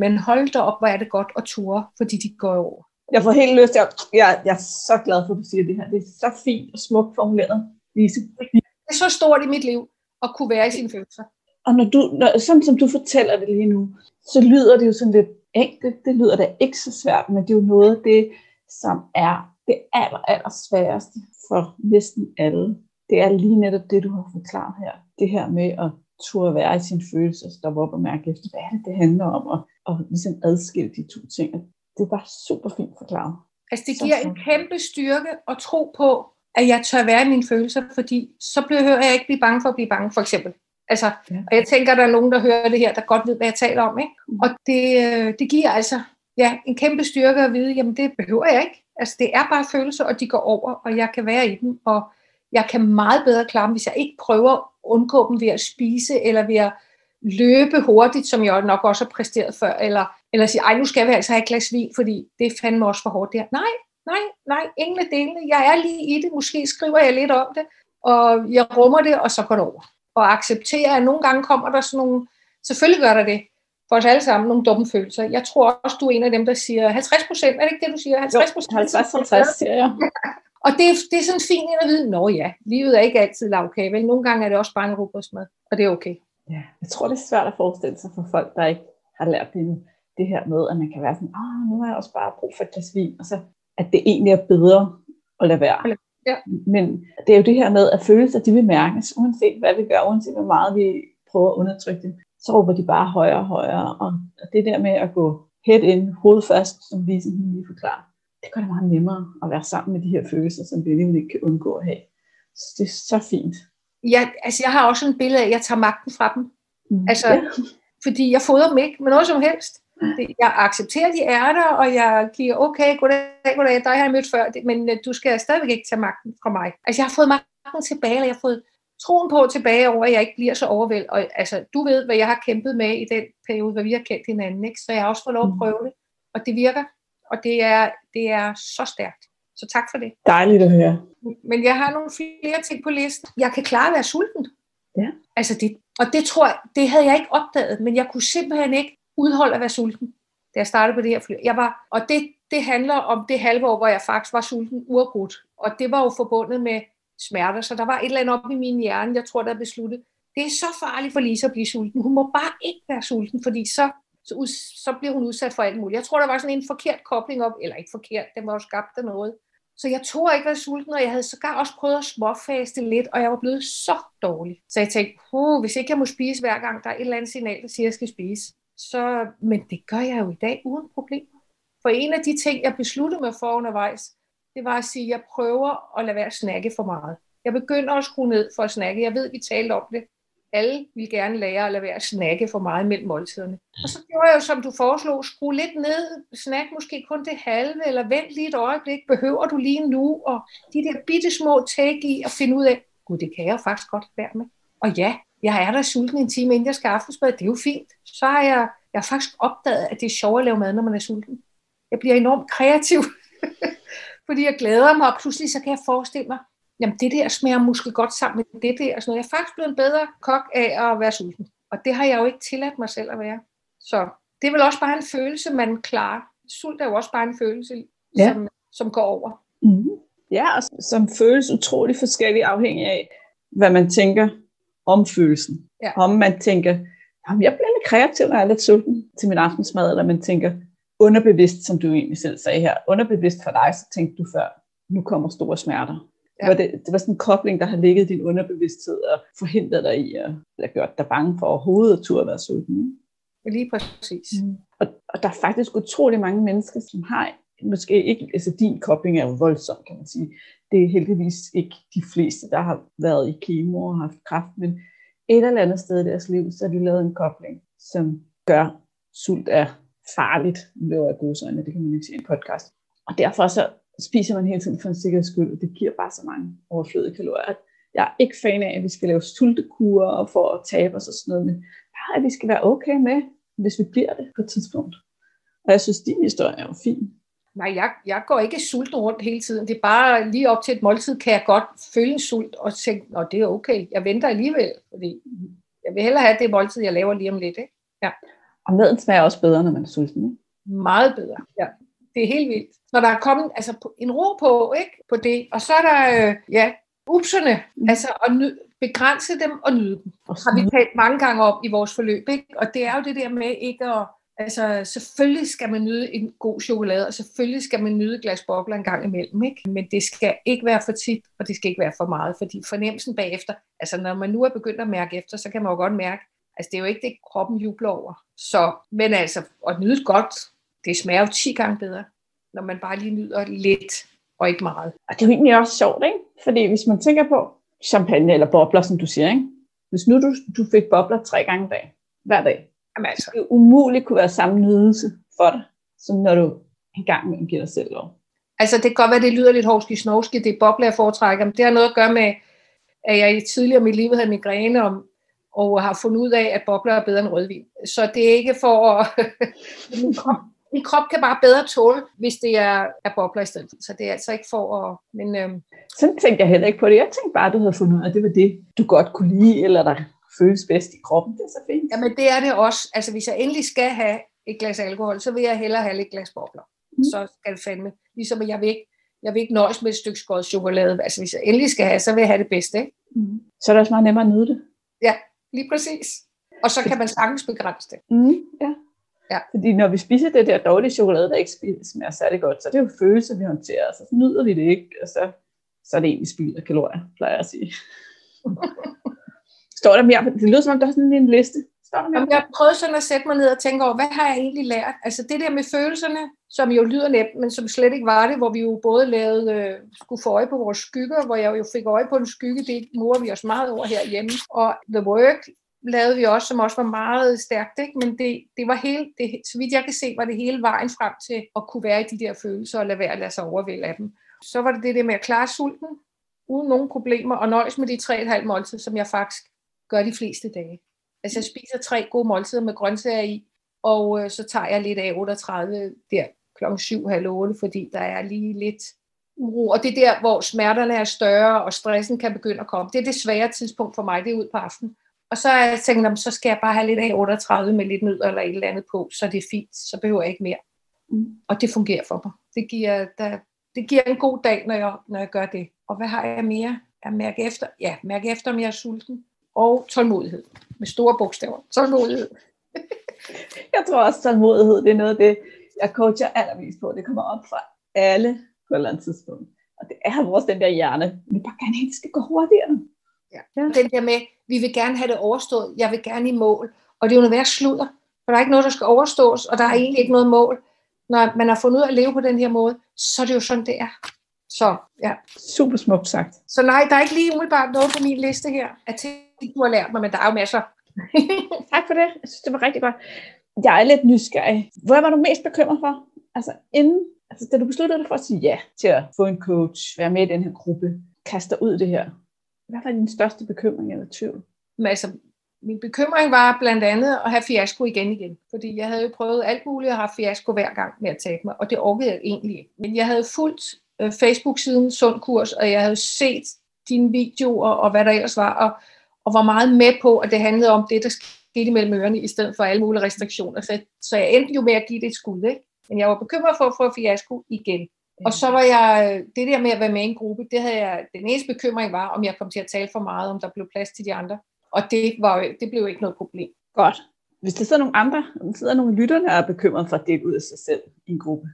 Speaker 3: Men hold da op, hvor er det godt at ture, fordi de går over.
Speaker 2: Jeg får helt lyst til at... Jeg, jeg er så glad for, at du siger det her. Det er så fint og smukt formuleret, Lise.
Speaker 3: Det er så stort i mit liv, at kunne være i sine følelser.
Speaker 2: Og når du, når, sådan som du fortæller det lige nu, så lyder det jo sådan lidt enkelt. Det lyder da ikke så svært, men det er jo noget af det, som er det aller, aller sværeste for næsten alle. Det er lige netop det, du har forklaret her. Det her med at turde være i sine følelser, stoppe op og mærke efter, hvad er det, det handler om, og, og ligesom adskille de to ting. Det var super fint forklaret.
Speaker 3: Altså det
Speaker 2: Så
Speaker 3: giver
Speaker 2: flot.
Speaker 3: en kæmpe styrke at tro på, at jeg tør være i mine følelser, fordi så behøver jeg ikke blive bange for at blive bange, for eksempel. Altså, ja. Og jeg tænker, der er nogen, der hører det her, der godt ved, hvad jeg taler om. Ikke? Mm. Og det, øh, det giver altså ja, en kæmpe styrke at vide, jamen det behøver jeg ikke. Altså det er bare følelser, og de går over, og jeg kan være i dem, og jeg kan meget bedre klare dem, hvis jeg ikke prøver at undgå dem ved at spise, eller ved at løbe hurtigt, som jeg nok også har præsteret før, eller, eller sige, ej, nu skal vi altså have et glas vin, fordi det er fandme også for hårdt der. Nej, nej, nej, ingen af delene. Jeg er lige i det, måske skriver jeg lidt om det, og jeg rummer det, og så går det over. Og accepterer, at nogle gange kommer der sådan nogle, selvfølgelig gør der det, for os alle sammen nogle dumme følelser. Jeg tror også, du er en af dem, der siger 50 procent. Er det ikke det, du siger? 50
Speaker 2: procent? 50 50, siger jeg.
Speaker 3: Og det, det er sådan fint at vide, nå ja, livet er ikke altid lavkage, vel? Nogle gange er det også bare en robrødsmad, og det er okay.
Speaker 2: Ja, jeg tror, det er svært at forestille sig for folk, der ikke har lært det. Det her med, at man kan være sådan, åh, nu har jeg også bare brug for et glas vin, og så at det egentlig er bedre at lade være.
Speaker 3: Ja.
Speaker 2: Men det er jo det her med, at følelser, de vil mærkes, uanset hvad vi gør, uanset hvor meget vi prøver at undertrykke dem, så råber de bare højere og højere. Og det der med at gå head in, hovedet fast, som Lise lige forklarer, det gør det meget nemmere at være sammen med de her følelser, som vi alligevel ikke kan undgå at have. Så det er så fint.
Speaker 3: Ja, altså jeg har også en billede af, at jeg tager magten fra dem. Mm. Altså, ja. fordi jeg fodrer dem ikke med noget som helst. Jeg accepterer, de er der, og jeg giver, okay, goddag, goddag, dig har jeg mødt før, men øh, du skal stadigvæk ikke tage magten fra mig. Altså jeg har fået magten tilbage, og jeg har fået troen på tilbage over, at jeg ikke bliver så overvældet. Og altså, du ved, hvad jeg har kæmpet med i den periode, hvor vi har kendt hinanden, ikke? så jeg har også fået lov at mm. prøve det, og det virker, og det er, det er så stærkt. Så tak for det.
Speaker 2: Dejligt at høre.
Speaker 3: Men jeg har nogle flere ting på listen. Jeg kan klare at være sulten.
Speaker 2: Ja.
Speaker 3: Altså det, og det tror jeg, det havde jeg ikke opdaget, men jeg kunne simpelthen ikke udholde at være sulten, da jeg startede på det her fly. Jeg var, og det, det handler om det halve år, hvor jeg faktisk var sulten uafbrudt. Og det var jo forbundet med smerter, så der var et eller andet op i min hjerne, jeg tror, der besluttede, det er så farligt for Lisa at blive sulten. Hun må bare ikke være sulten, fordi så, så, så bliver hun udsat for alt muligt. Jeg tror, der var sådan en forkert kobling op, eller ikke forkert, den var jo skabt af noget. Så jeg tog ikke være sulten, og jeg havde sågar også prøvet at småfaste lidt, og jeg var blevet så dårlig. Så jeg tænkte, hvis ikke jeg må spise hver gang, der er et eller andet signal, der siger, at jeg skal spise, så, men det gør jeg jo i dag uden problem. For en af de ting, jeg besluttede mig for undervejs, det var at sige, at jeg prøver at lade være at snakke for meget. Jeg begynder at skrue ned for at snakke. Jeg ved, vi talte om det. Alle vil gerne lære at lade være at snakke for meget mellem måltiderne. Og så gjorde jeg jo, som du foreslog, skrue lidt ned, snak måske kun det halve, eller vent lige et øjeblik, behøver du lige nu, og de der bitte små tag i at finde ud af, gud, det kan jeg faktisk godt være med. Og ja, jeg er der sulten en time, inden jeg skal aftensmad, det er jo fint. Så har jeg, jeg har faktisk opdaget, at det er sjovt at lave mad, når man er sulten. Jeg bliver enormt kreativ, fordi jeg glæder mig, og pludselig så kan jeg forestille mig, jamen det der smager måske godt sammen med det der. Og sådan noget. Jeg er faktisk blevet en bedre kok af at være sulten. Og det har jeg jo ikke tilladt mig selv at være. Så det er vel også bare en følelse, man klarer. Sult er jo også bare en følelse, ja. som, som går over.
Speaker 2: Mm-hmm. Ja, og som føles utrolig forskelligt afhængig af, hvad man tænker om følelsen.
Speaker 3: Ja.
Speaker 2: Om man tænker, jamen, jeg bliver lidt kreativ, når jeg er lidt sulten til min aftensmad, eller man tænker underbevidst, som du egentlig selv sagde her, underbevidst for dig, så tænkte du før, nu kommer store smerter. Ja. Det, var det, det var sådan en kobling, der har ligget i din underbevidsthed og forhindret dig i at, at gøre dig bange for overhovedet at turde være sulten.
Speaker 3: Lige præcis. Mm.
Speaker 2: Og, og der er faktisk utrolig mange mennesker, som har måske ikke, altså din kobling er jo voldsom, kan man sige. Det er heldigvis ikke de fleste, der har været i kemo og haft kræft, men et eller andet sted i deres liv, så har de lavet en kobling, som gør sult er farligt, løber af godsøjne, det kan man ikke sige i en podcast. Og derfor så spiser man hele tiden for en sikkerheds skyld, og det giver bare så mange overflødige kalorier. Jeg er ikke fan af, at vi skal lave sultekurer og for at tabe os og sådan noget, men bare at vi skal være okay med, hvis vi bliver det på et tidspunkt. Og jeg synes, din historie er jo fin.
Speaker 3: Nej, jeg, jeg går ikke sulten rundt hele tiden. Det er bare lige op til et måltid, kan jeg godt føle en sult og tænke, at det er okay. Jeg venter alligevel, fordi jeg vil hellere have det måltid, jeg laver lige om lidt. Ikke? Ja.
Speaker 2: Og maden smager også bedre, når man er sulten. Ikke?
Speaker 3: Meget bedre, ja. Det er helt vildt. Når der er kommet altså, en ro på, ikke? på det, og så er der, øh, ja, upserne, mm. altså at ny- begrænse dem og nyde dem. Og har vi talt mange gange om i vores forløb, ikke? Og det er jo det der med ikke at Altså, selvfølgelig skal man nyde en god chokolade, og selvfølgelig skal man nyde et glas bobler en gang imellem, ikke? Men det skal ikke være for tit, og det skal ikke være for meget, fordi fornemmelsen bagefter, altså når man nu er begyndt at mærke efter, så kan man jo godt mærke, altså det er jo ikke det, kroppen jubler over. Så, men altså, at nyde godt, det smager jo 10 gange bedre, når man bare lige nyder lidt, og ikke meget.
Speaker 2: Og det er jo egentlig også sjovt, ikke? Fordi hvis man tænker på champagne eller bobler, som du siger, ikke? Hvis nu du, du fik bobler tre gange dag, hver dag,
Speaker 3: Jamen altså,
Speaker 2: det umuligt kunne være samme nydelse for dig, som når du en gang imellem giver dig selv lov.
Speaker 3: altså, det kan godt være, det lyder lidt hovski snovski, det er bobler, jeg foretrækker, men det har noget at gøre med, at jeg tidligere i mit liv havde migræne om, og har fundet ud af, at bobler er bedre end rødvin. Så det er ikke for at... min, krop, min krop kan bare bedre tåle, hvis det er, er bobler i stedet. Så det er altså ikke for at... Men øhm,
Speaker 2: Sådan tænkte jeg heller ikke på det. Jeg tænkte bare, at du havde fundet ud af, at det var det, du godt kunne lide, eller der føles bedst i kroppen. Det er så fint.
Speaker 3: jamen, det er det også. Altså, hvis jeg endelig skal have et glas alkohol, så vil jeg hellere have et glas bobler.
Speaker 2: Mm.
Speaker 3: Så skal det fandme. Ligesom jeg vil ikke, jeg vil ikke nøjes med et stykke skåret chokolade. Altså, hvis jeg endelig skal have, så vil jeg have det bedste. Ikke?
Speaker 2: Mm. Så er det også meget nemmere at nyde det.
Speaker 3: Lige præcis. Og så kan man sagtens begrænse det.
Speaker 2: Mm, ja.
Speaker 3: Ja.
Speaker 2: Fordi når vi spiser det der dårlige chokolade, der ikke spi- smager særlig godt, så er det jo følelser, vi håndterer, så nyder vi det ikke, og så, så er det egentlig spild af kalorier, plejer jeg at sige. Står der mere? Det lyder som om, der er sådan en liste. Står der mere?
Speaker 3: Jamen, jeg prøvede sådan at sætte mig ned og tænke over, hvad har jeg egentlig lært? Altså det der med følelserne, som jo lyder nemt, men som slet ikke var det, hvor vi jo både lavede, øh, skulle få øje på vores skygger, hvor jeg jo fik øje på en skygge, det morer vi os meget over herhjemme. Og The Work lavede vi også, som også var meget stærkt, ikke? men det, det var hele, det, så vidt jeg kan se, var det hele vejen frem til at kunne være i de der følelser og lade være at lade sig overvælde af dem. Så var det det der med at klare sulten, uden nogen problemer, og nøjes med de tre et halvt måltid, som jeg faktisk gør de fleste dage. Altså jeg spiser tre gode måltider med grøntsager i, og øh, så tager jeg lidt af 38 der klokken 7, halv 8, fordi der er lige lidt uro. Og det er der, hvor smerterne er større, og stressen kan begynde at komme. Det er det svære tidspunkt for mig, det er ud på aftenen. Og så er jeg tænkt, "Nå, men så skal jeg bare have lidt af 38 med lidt nødder eller et eller andet på, så det er fint, så behøver jeg ikke mere.
Speaker 2: Mm.
Speaker 3: Og det fungerer for mig. Det giver, der, det giver en god dag, når jeg, når jeg gør det. Og hvad har jeg mere? Jeg mærker efter, ja, mærke efter, om jeg er sulten. Og tålmodighed. Med store bogstaver. Tålmodighed.
Speaker 2: Jeg tror også, tålmodighed, det er noget af det, jeg coacher allermest på. Det kommer op fra alle på et eller andet tidspunkt. Og det er vores den der hjerne. Vi bare gerne have, at det skal gå hurtigere.
Speaker 3: Ja.
Speaker 2: Ja.
Speaker 3: Den der med, vi vil gerne have det overstået, jeg vil gerne i mål. Og det er jo noget værd sludder, for der er ikke noget, der skal overstås, og der er egentlig ikke noget mål. Når man har fundet ud af at leve på den her måde, så er det jo sådan, det er. Så, ja.
Speaker 2: Super smukt sagt.
Speaker 3: så nej, der er ikke lige umiddelbart noget på min liste her, af ting, du har lært mig, men der er jo masser.
Speaker 2: Tak for det. Jeg synes, det var rigtig godt. Jeg er lidt nysgerrig. Hvad var du mest bekymret for? Altså inden, altså da du besluttede dig for at sige ja til at få en coach, være med i den her gruppe, kaste dig ud det her. Hvad var din største bekymring eller tvivl?
Speaker 3: Men altså, min bekymring var blandt andet at have fiasko igen igen. Fordi jeg havde jo prøvet alt muligt at have fiasko hver gang med at tabe mig, og det orkede jeg egentlig ikke. Men jeg havde fulgt øh, Facebook-siden Sund Kurs, og jeg havde set dine videoer og hvad der ellers var, og, og var meget med på, at det handlede om det, der skete mellem ørerne, i stedet for alle mulige restriktioner. Så, så jeg endte jo med at give det et skud, ikke? Men jeg var bekymret for at få fiasko igen. Og så var jeg, det der med at være med i en gruppe, det havde jeg, den eneste bekymring var, om jeg kom til at tale for meget, om der blev plads til de andre. Og det, var, det blev ikke noget problem.
Speaker 2: Godt. Hvis der sidder nogle andre, der sidder nogle lytterne, der er bekymret for at dele ud af sig selv i en gruppe,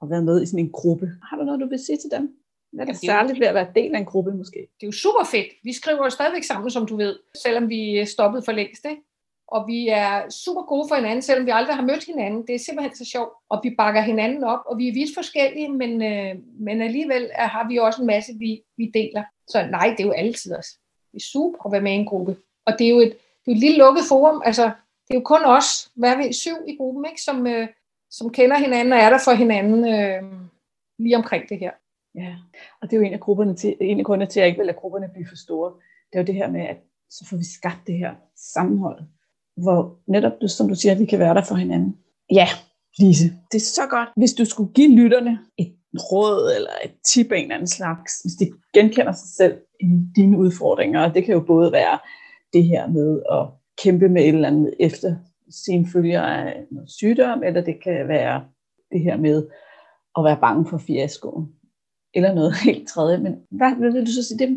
Speaker 2: og være med i sådan en gruppe, har du noget, du vil sige til dem? Hvad er
Speaker 3: Jamen,
Speaker 2: det
Speaker 3: det er jo-
Speaker 2: særligt ved at være del af en gruppe måske?
Speaker 3: Det er jo super fedt. Vi skriver jo stadigvæk sammen, som du ved, selvom vi stoppet for længst. Ikke? Og vi er super gode for hinanden, selvom vi aldrig har mødt hinanden. Det er simpelthen så sjovt. Og vi bakker hinanden op, og vi er vidt forskellige, men, øh, men alligevel er, har vi også en masse, vi, vi deler. Så nej, det er jo altid os. Det er super at være med i en gruppe. Og det er jo et, det er et lille lukket forum. Altså, det er jo kun os, hvad er vi, syv i gruppen, ikke? Som, øh, som kender hinanden og er der for hinanden øh, lige omkring det her.
Speaker 2: Ja, og det er jo en af, grupperne til, en af grundene til, at jeg ikke vil lade grupperne blive for store. Det er jo det her med, at så får vi skabt det her sammenhold, hvor netop, som du siger, at vi kan være der for hinanden. Ja, Lise, det er så godt. Hvis du skulle give lytterne et råd eller et tip af en eller anden slags, hvis de genkender sig selv i dine udfordringer, og det kan jo både være det her med at kæmpe med et eller andet efter sin følger af noget sygdom, eller det kan være det her med at være bange for fiaskoen eller noget helt tredje. Men hvad, hvad vil du så sige dem?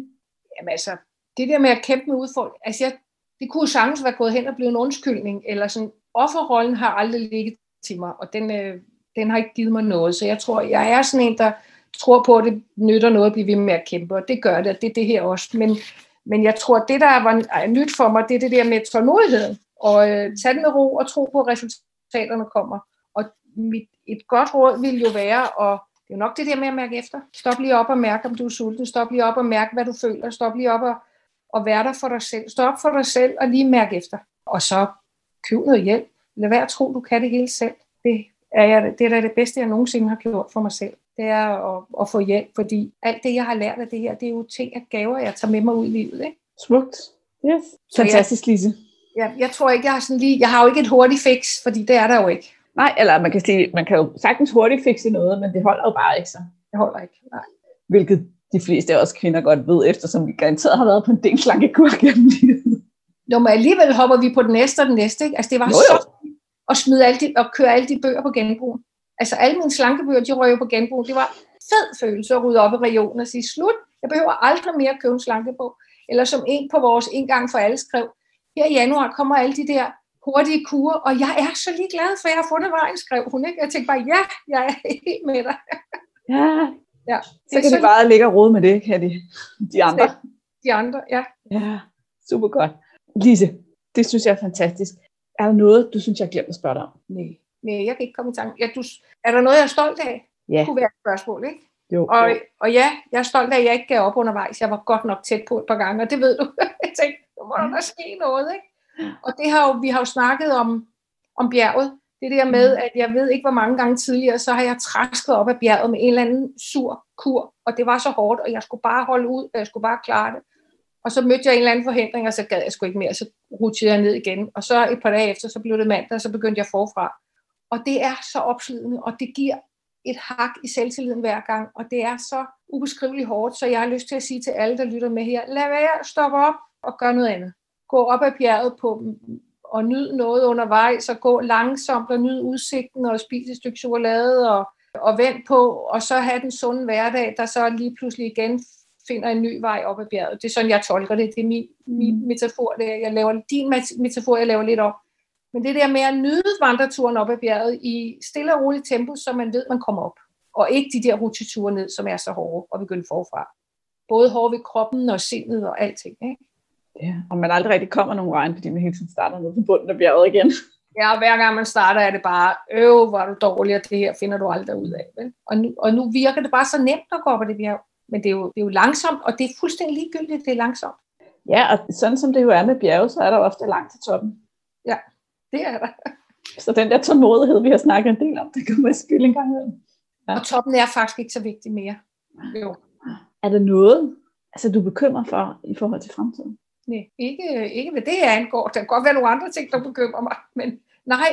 Speaker 3: Jamen altså, det der med at kæmpe med udfordringer, altså jeg, det kunne jo sagtens være gået hen og blive en undskyldning, eller sådan, offerrollen har aldrig ligget til mig, og den, øh, den har ikke givet mig noget, så jeg tror, jeg er sådan en, der tror på, at det nytter noget at blive ved med at kæmpe, og det gør det, og det er det her også, men, men jeg tror, at det, der var nyt for mig, det er det der med tålmodigheden, og øh, tage den med ro og tro på, at resultaterne kommer, og mit, et godt råd vil jo være at det er jo nok det der med at mærke efter. Stop lige op og mærke, om du er sulten. Stop lige op og mærke, hvad du føler. Stop lige op og og være der for dig selv. Stå op for dig selv og lige mærke efter. Og så køb noget hjælp. Lad være at tro, du kan det hele selv. Det er, jeg, det er da det bedste, jeg nogensinde har gjort for mig selv. Det er at, at få hjælp, fordi alt det, jeg har lært af det her, det er jo ting og gaver, jeg tager med mig ud i livet. Ikke?
Speaker 2: Smukt. Yes. Fantastisk, Lise.
Speaker 3: Jeg, jeg tror ikke, jeg har sådan lige, jeg har jo ikke et hurtigt fix, fordi det er der jo ikke.
Speaker 2: Nej, eller man kan sige, man kan jo sagtens hurtigt fikse noget, men det holder jo bare ikke så.
Speaker 3: Det holder ikke, nej.
Speaker 2: Hvilket de fleste af os kvinder godt ved, eftersom vi garanteret har været på en del slankekur gennem livet.
Speaker 3: Jo, men alligevel hopper vi på den næste og den næste. Ikke? Altså, det var jo, jo. så at smide alle de, og køre alle de bøger på genbrug. Altså, alle mine slankebøger, de røg jo på genbrug. Det var fed følelse at rydde op i regionen og sige, slut, jeg behøver aldrig mere at købe en slankebog. Eller som en på vores en gang for alle skrev, her i januar kommer alle de der hurtige kurer, og jeg er så lige glad, for jeg har fundet vejen, skrev hun. Ikke? Jeg tænkte bare, ja, jeg er helt med dig.
Speaker 2: Ja, ja. så kan så de bare ligge og rode med det, kan de, de andre.
Speaker 3: De andre, ja.
Speaker 2: Ja, super godt. Lise, det synes jeg er fantastisk. Er der noget, du synes, jeg har glemt at spørge dig om?
Speaker 3: Nej, Nej jeg kan ikke komme i tanke. Ja, du, er der noget, jeg er stolt af?
Speaker 2: Ja.
Speaker 3: Det kunne være et spørgsmål, ikke?
Speaker 2: Jo,
Speaker 3: og,
Speaker 2: jo.
Speaker 3: og ja, jeg er stolt af, at jeg ikke gav op undervejs. Jeg var godt nok tæt på et par gange, og det ved du. jeg tænkte, nu må der ske noget, ikke? Og det har jo, vi har jo snakket om, om bjerget. Det der med, at jeg ved ikke, hvor mange gange tidligere, så har jeg træsket op af bjerget med en eller anden sur kur, og det var så hårdt, og jeg skulle bare holde ud, og jeg skulle bare klare det. Og så mødte jeg en eller anden forhindring, og så gad jeg sgu ikke mere, så rutsede jeg ned igen. Og så et par dage efter, så blev det mandag, og så begyndte jeg forfra. Og det er så opslidende, og det giver et hak i selvtilliden hver gang, og det er så ubeskriveligt hårdt, så jeg har lyst til at sige til alle, der lytter med her, lad være, stop op og gør noget andet. Gå op ad bjerget på og nyd noget undervejs, og gå langsomt og nyd udsigten og spise et stykke chokolade og, og vent på, og så have den sunde hverdag, der så lige pludselig igen finder en ny vej op ad bjerget. Det er sådan, jeg tolker det. Det er min, min metafor. Det er, jeg laver, din metafor, jeg laver lidt om. Men det der med at nyde vandreturen op ad bjerget i stille og roligt tempo, så man ved, man kommer op. Og ikke de der ruteture ned, som er så hårde og begynde forfra. Både hårde ved kroppen og sindet og alting. Ikke?
Speaker 2: Ja, og man aldrig rigtig kommer nogen regn, fordi man hele tiden starter ned på bunden af bjerget igen.
Speaker 3: Ja, hver gang man starter, er det bare, øv, hvor er du dårlig, og det her finder du aldrig ud af. Vel? Og, nu, og nu virker det bare så nemt at gå op ad det bjerg. Men det er, jo, det er jo langsomt, og det er fuldstændig ligegyldigt, det er langsomt.
Speaker 2: Ja, og sådan som det jo er med bjerge, så er der ofte langt til toppen.
Speaker 3: Ja, det er der.
Speaker 2: Så den der tålmodighed, vi har snakket en del om, det kan man spille en gang imellem.
Speaker 3: Ja. Og toppen er faktisk ikke så vigtig mere. Jo.
Speaker 2: Er der noget, altså, du er bekymret for i forhold til fremtiden?
Speaker 3: Nej, ikke, ikke hvad det angår. Der kan godt være nogle andre ting, der bekymrer mig, men nej,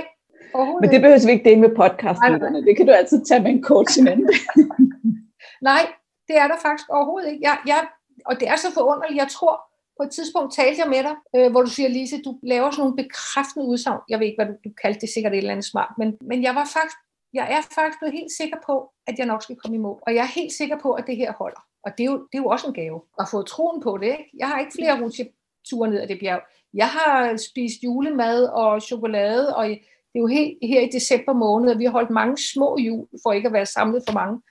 Speaker 2: Men det behøver vi ikke dele med podcast Det kan du altid tage med en coach i
Speaker 3: nej, det er der faktisk overhovedet ikke. Jeg, jeg, og det er så forunderligt. Jeg tror, på et tidspunkt talte jeg med dig, øh, hvor du siger, Lise, du laver sådan nogle bekræftende udsagn. Jeg ved ikke, hvad du, du kaldte det, sikkert et eller andet smart. Men, men jeg var faktisk, jeg er faktisk blevet helt sikker på, at jeg nok skal komme i mål. Og jeg er helt sikker på, at det her holder. Og det er jo, det er jo også en gave at få troen på det. Ikke? Jeg har ikke flere rutsjeture ned ad det bjerg. Jeg har spist julemad og chokolade, og det er jo helt her i december måned, og vi har holdt mange små jul, for ikke at være samlet for mange.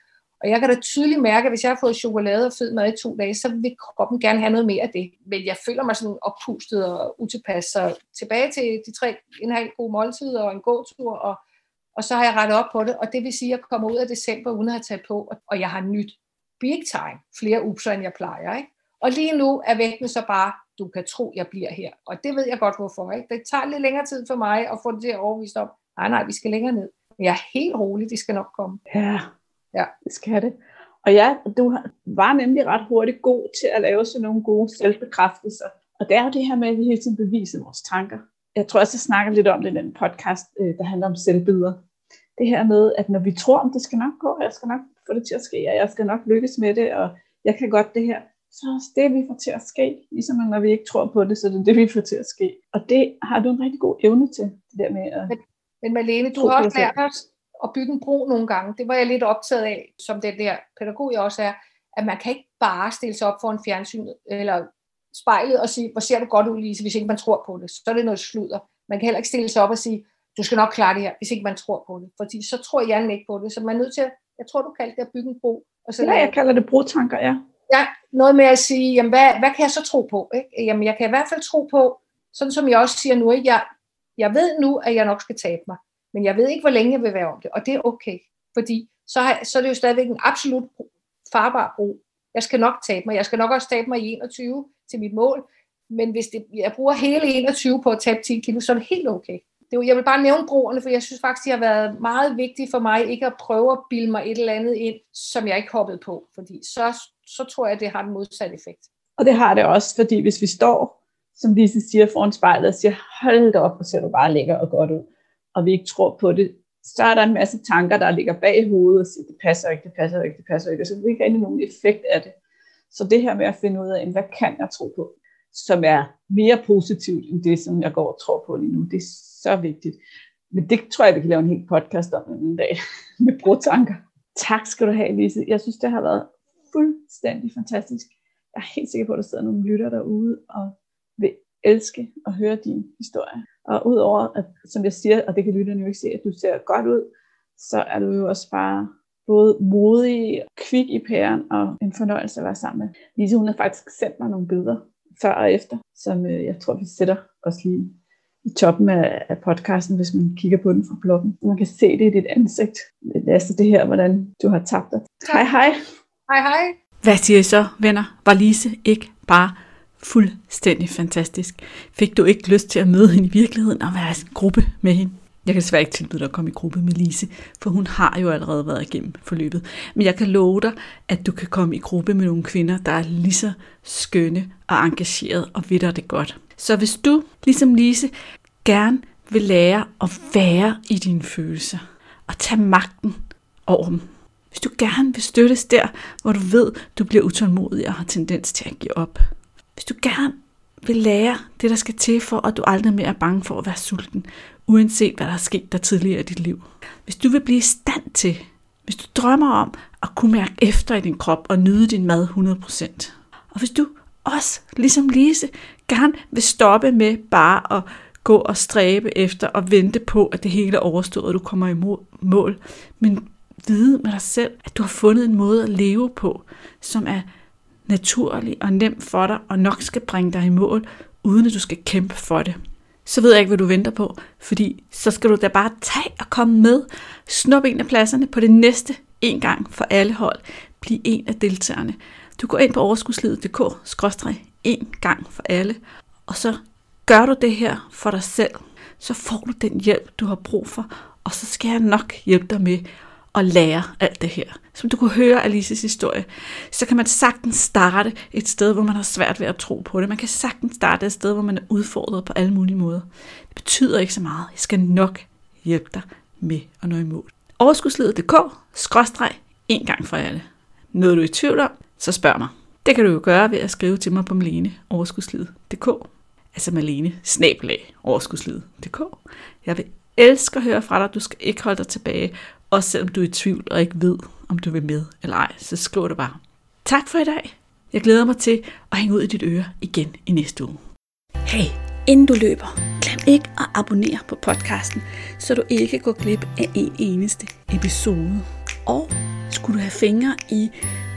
Speaker 3: Og jeg kan da tydeligt mærke, at hvis jeg har fået chokolade og fed mad i to dage, så vil kroppen gerne have noget mere af det. Men jeg føler mig sådan oppustet og utilpas. Så tilbage til de tre en halv gode måltider og en gåtur, og, og så har jeg rettet op på det. Og det vil sige, at jeg kommer ud af december uden at have taget på, og jeg har nyt big time flere upser, end jeg plejer. Ikke? Og lige nu er vægten så bare, du kan tro, jeg bliver her. Og det ved jeg godt, hvorfor. Ikke? Det tager lidt længere tid for mig at få det til at overvise om, nej, nej, vi skal længere ned. Men jeg er helt rolig, de skal nok komme.
Speaker 2: Ja, Ja, det skal det. Og ja, du var nemlig ret hurtigt god til at lave sådan nogle gode selvbekræftelser. Og det er jo det her med, at vi hele tiden beviser vores tanker. Jeg tror også, jeg snakker lidt om det i den podcast, øh, der handler om selvbilleder. Det her med, at når vi tror, at det skal nok gå, jeg skal nok få det til at ske, og jeg skal nok lykkes med det, og jeg kan godt det her, så også det, vi får til at ske. Ligesom når vi ikke tror på det, så det er det, vi får til at ske. Og det har du en rigtig god evne til, det der med at...
Speaker 3: Men, men Malene, du har også lært os, at bygge en bro nogle gange. Det var jeg lidt optaget af, som den der pædagog jeg også er, at man kan ikke bare stille sig op for en fjernsyn eller spejlet og sige, hvor ser du godt ud, Lise, hvis ikke man tror på det. Så er det noget sludder. Man kan heller ikke stille sig op og sige, du skal nok klare det her, hvis ikke man tror på det. Fordi så tror jeg ikke på det. Så man er nødt til, jeg tror, du kaldte det at bygge en bro.
Speaker 2: Og så ja, jeg kalder det brotanker, ja.
Speaker 3: Ja, noget med at sige, jamen, hvad, hvad kan jeg så tro på? Ikke? Jamen, jeg kan i hvert fald tro på, sådan som jeg også siger nu, ikke? Jeg, jeg ved nu, at jeg nok skal tabe mig. Men jeg ved ikke, hvor længe jeg vil være om det, og det er okay. Fordi så, har, så er det jo stadigvæk en absolut farbar brug. Jeg skal nok tabe mig. Jeg skal nok også tabe mig i 21 til mit mål. Men hvis det, jeg bruger hele 21 på at tabe 10 kilo, så er det helt okay. Det, jeg vil bare nævne broerne, for jeg synes faktisk, det har været meget vigtigt for mig, ikke at prøve at bilde mig et eller andet ind, som jeg ikke hoppede på. Fordi så, så tror jeg, det har den modsatte effekt.
Speaker 4: Og det har det også, fordi hvis vi står, som Lise siger, foran spejlet og siger, hold da op, og ser du bare lækker og godt ud, og vi ikke tror på det, så er der en masse tanker, der ligger bag hovedet og siger, det passer ikke, det passer ikke, det passer ikke, og så er ikke rigtig nogen effekt af det. Så det her med at finde ud af, hvad kan jeg tro på, som er mere positivt end det, som jeg går og tror på lige nu, det er så vigtigt. Men det tror jeg, vi kan lave en hel podcast om en dag, med brotanker. Tak skal du have, Lise. Jeg synes, det har været fuldstændig fantastisk. Jeg er helt sikker på, at der sidder nogle lytter derude og vil elske at høre din historie. Og udover, at, som jeg siger, og det kan lytterne jo ikke se, at du ser godt ud, så er du jo også bare både modig, kvik i pæren og en fornøjelse at være sammen med. Lise, hun har faktisk sendt mig nogle billeder før og efter, som øh, jeg tror, vi sætter os lige i toppen af, af podcasten, hvis man kigger på den fra bloggen. Man kan se det i dit ansigt. Lasse, det her, hvordan du har tabt dig. Hej hej.
Speaker 3: Hej hej.
Speaker 2: Hvad siger I så, venner? Var Lise ikke bare fuldstændig fantastisk? Fik du ikke lyst til at møde hende i virkeligheden og være i en gruppe med hende? Jeg kan desværre ikke tilbyde dig at komme i gruppe med Lise, for hun har jo allerede været igennem forløbet. Men jeg kan love dig, at du kan komme i gruppe med nogle kvinder, der er lige så skønne og engageret og ved det godt. Så hvis du, ligesom Lise, gerne vil lære at være i dine følelser og tage magten over dem, hvis du gerne vil støttes der, hvor du ved, du bliver utålmodig og har tendens til at give op. Hvis du gerne vil lære det, der skal til for, at du aldrig mere er bange for at være sulten, uanset hvad der er sket der tidligere i dit liv. Hvis du vil blive i stand til, hvis du drømmer om at kunne mærke efter i din krop og nyde din mad 100%. Og hvis du også, ligesom Lise, gerne vil stoppe med bare at gå og stræbe efter og vente på, at det hele er overstået, og du kommer i mål, men vide med dig selv, at du har fundet en måde at leve på, som er naturlig og nem for dig, og nok skal bringe dig i mål, uden at du skal kæmpe for det. Så ved jeg ikke, hvad du venter på, fordi så skal du da bare tage og komme med, snup en af pladserne på det næste en gang for alle hold. Bliv en af deltagerne. Du går ind på overskudslivet.dk, en gang for alle, og så gør du det her for dig selv, så får du den hjælp, du har brug for, og så skal jeg nok hjælpe dig med at lære alt det her. Som du kunne høre Alices historie, så kan man sagtens starte et sted, hvor man har svært ved at tro på det. Man kan sagtens starte et sted, hvor man er udfordret på alle mulige måder. Det betyder ikke så meget. Jeg skal nok hjælpe dig med at nå i mål. Overskudsledet.dk, skråstreg, en gang for alle. Noget du er i tvivl om, så spørg mig. Det kan du jo gøre ved at skrive til mig på Malene overskudslivet.dk. Altså Malene, snabelag, overskudslivet.dk. Jeg vil elske at høre fra dig. Du skal ikke holde dig tilbage. Også selvom du er i tvivl og ikke ved, om du vil med eller ej, så skriv det bare. Tak for i dag. Jeg glæder mig til at hænge ud i dit øre igen i næste uge. Hey, inden du løber, glem ikke at abonnere på podcasten, så du ikke går glip af en eneste episode. Og skulle du have fingre i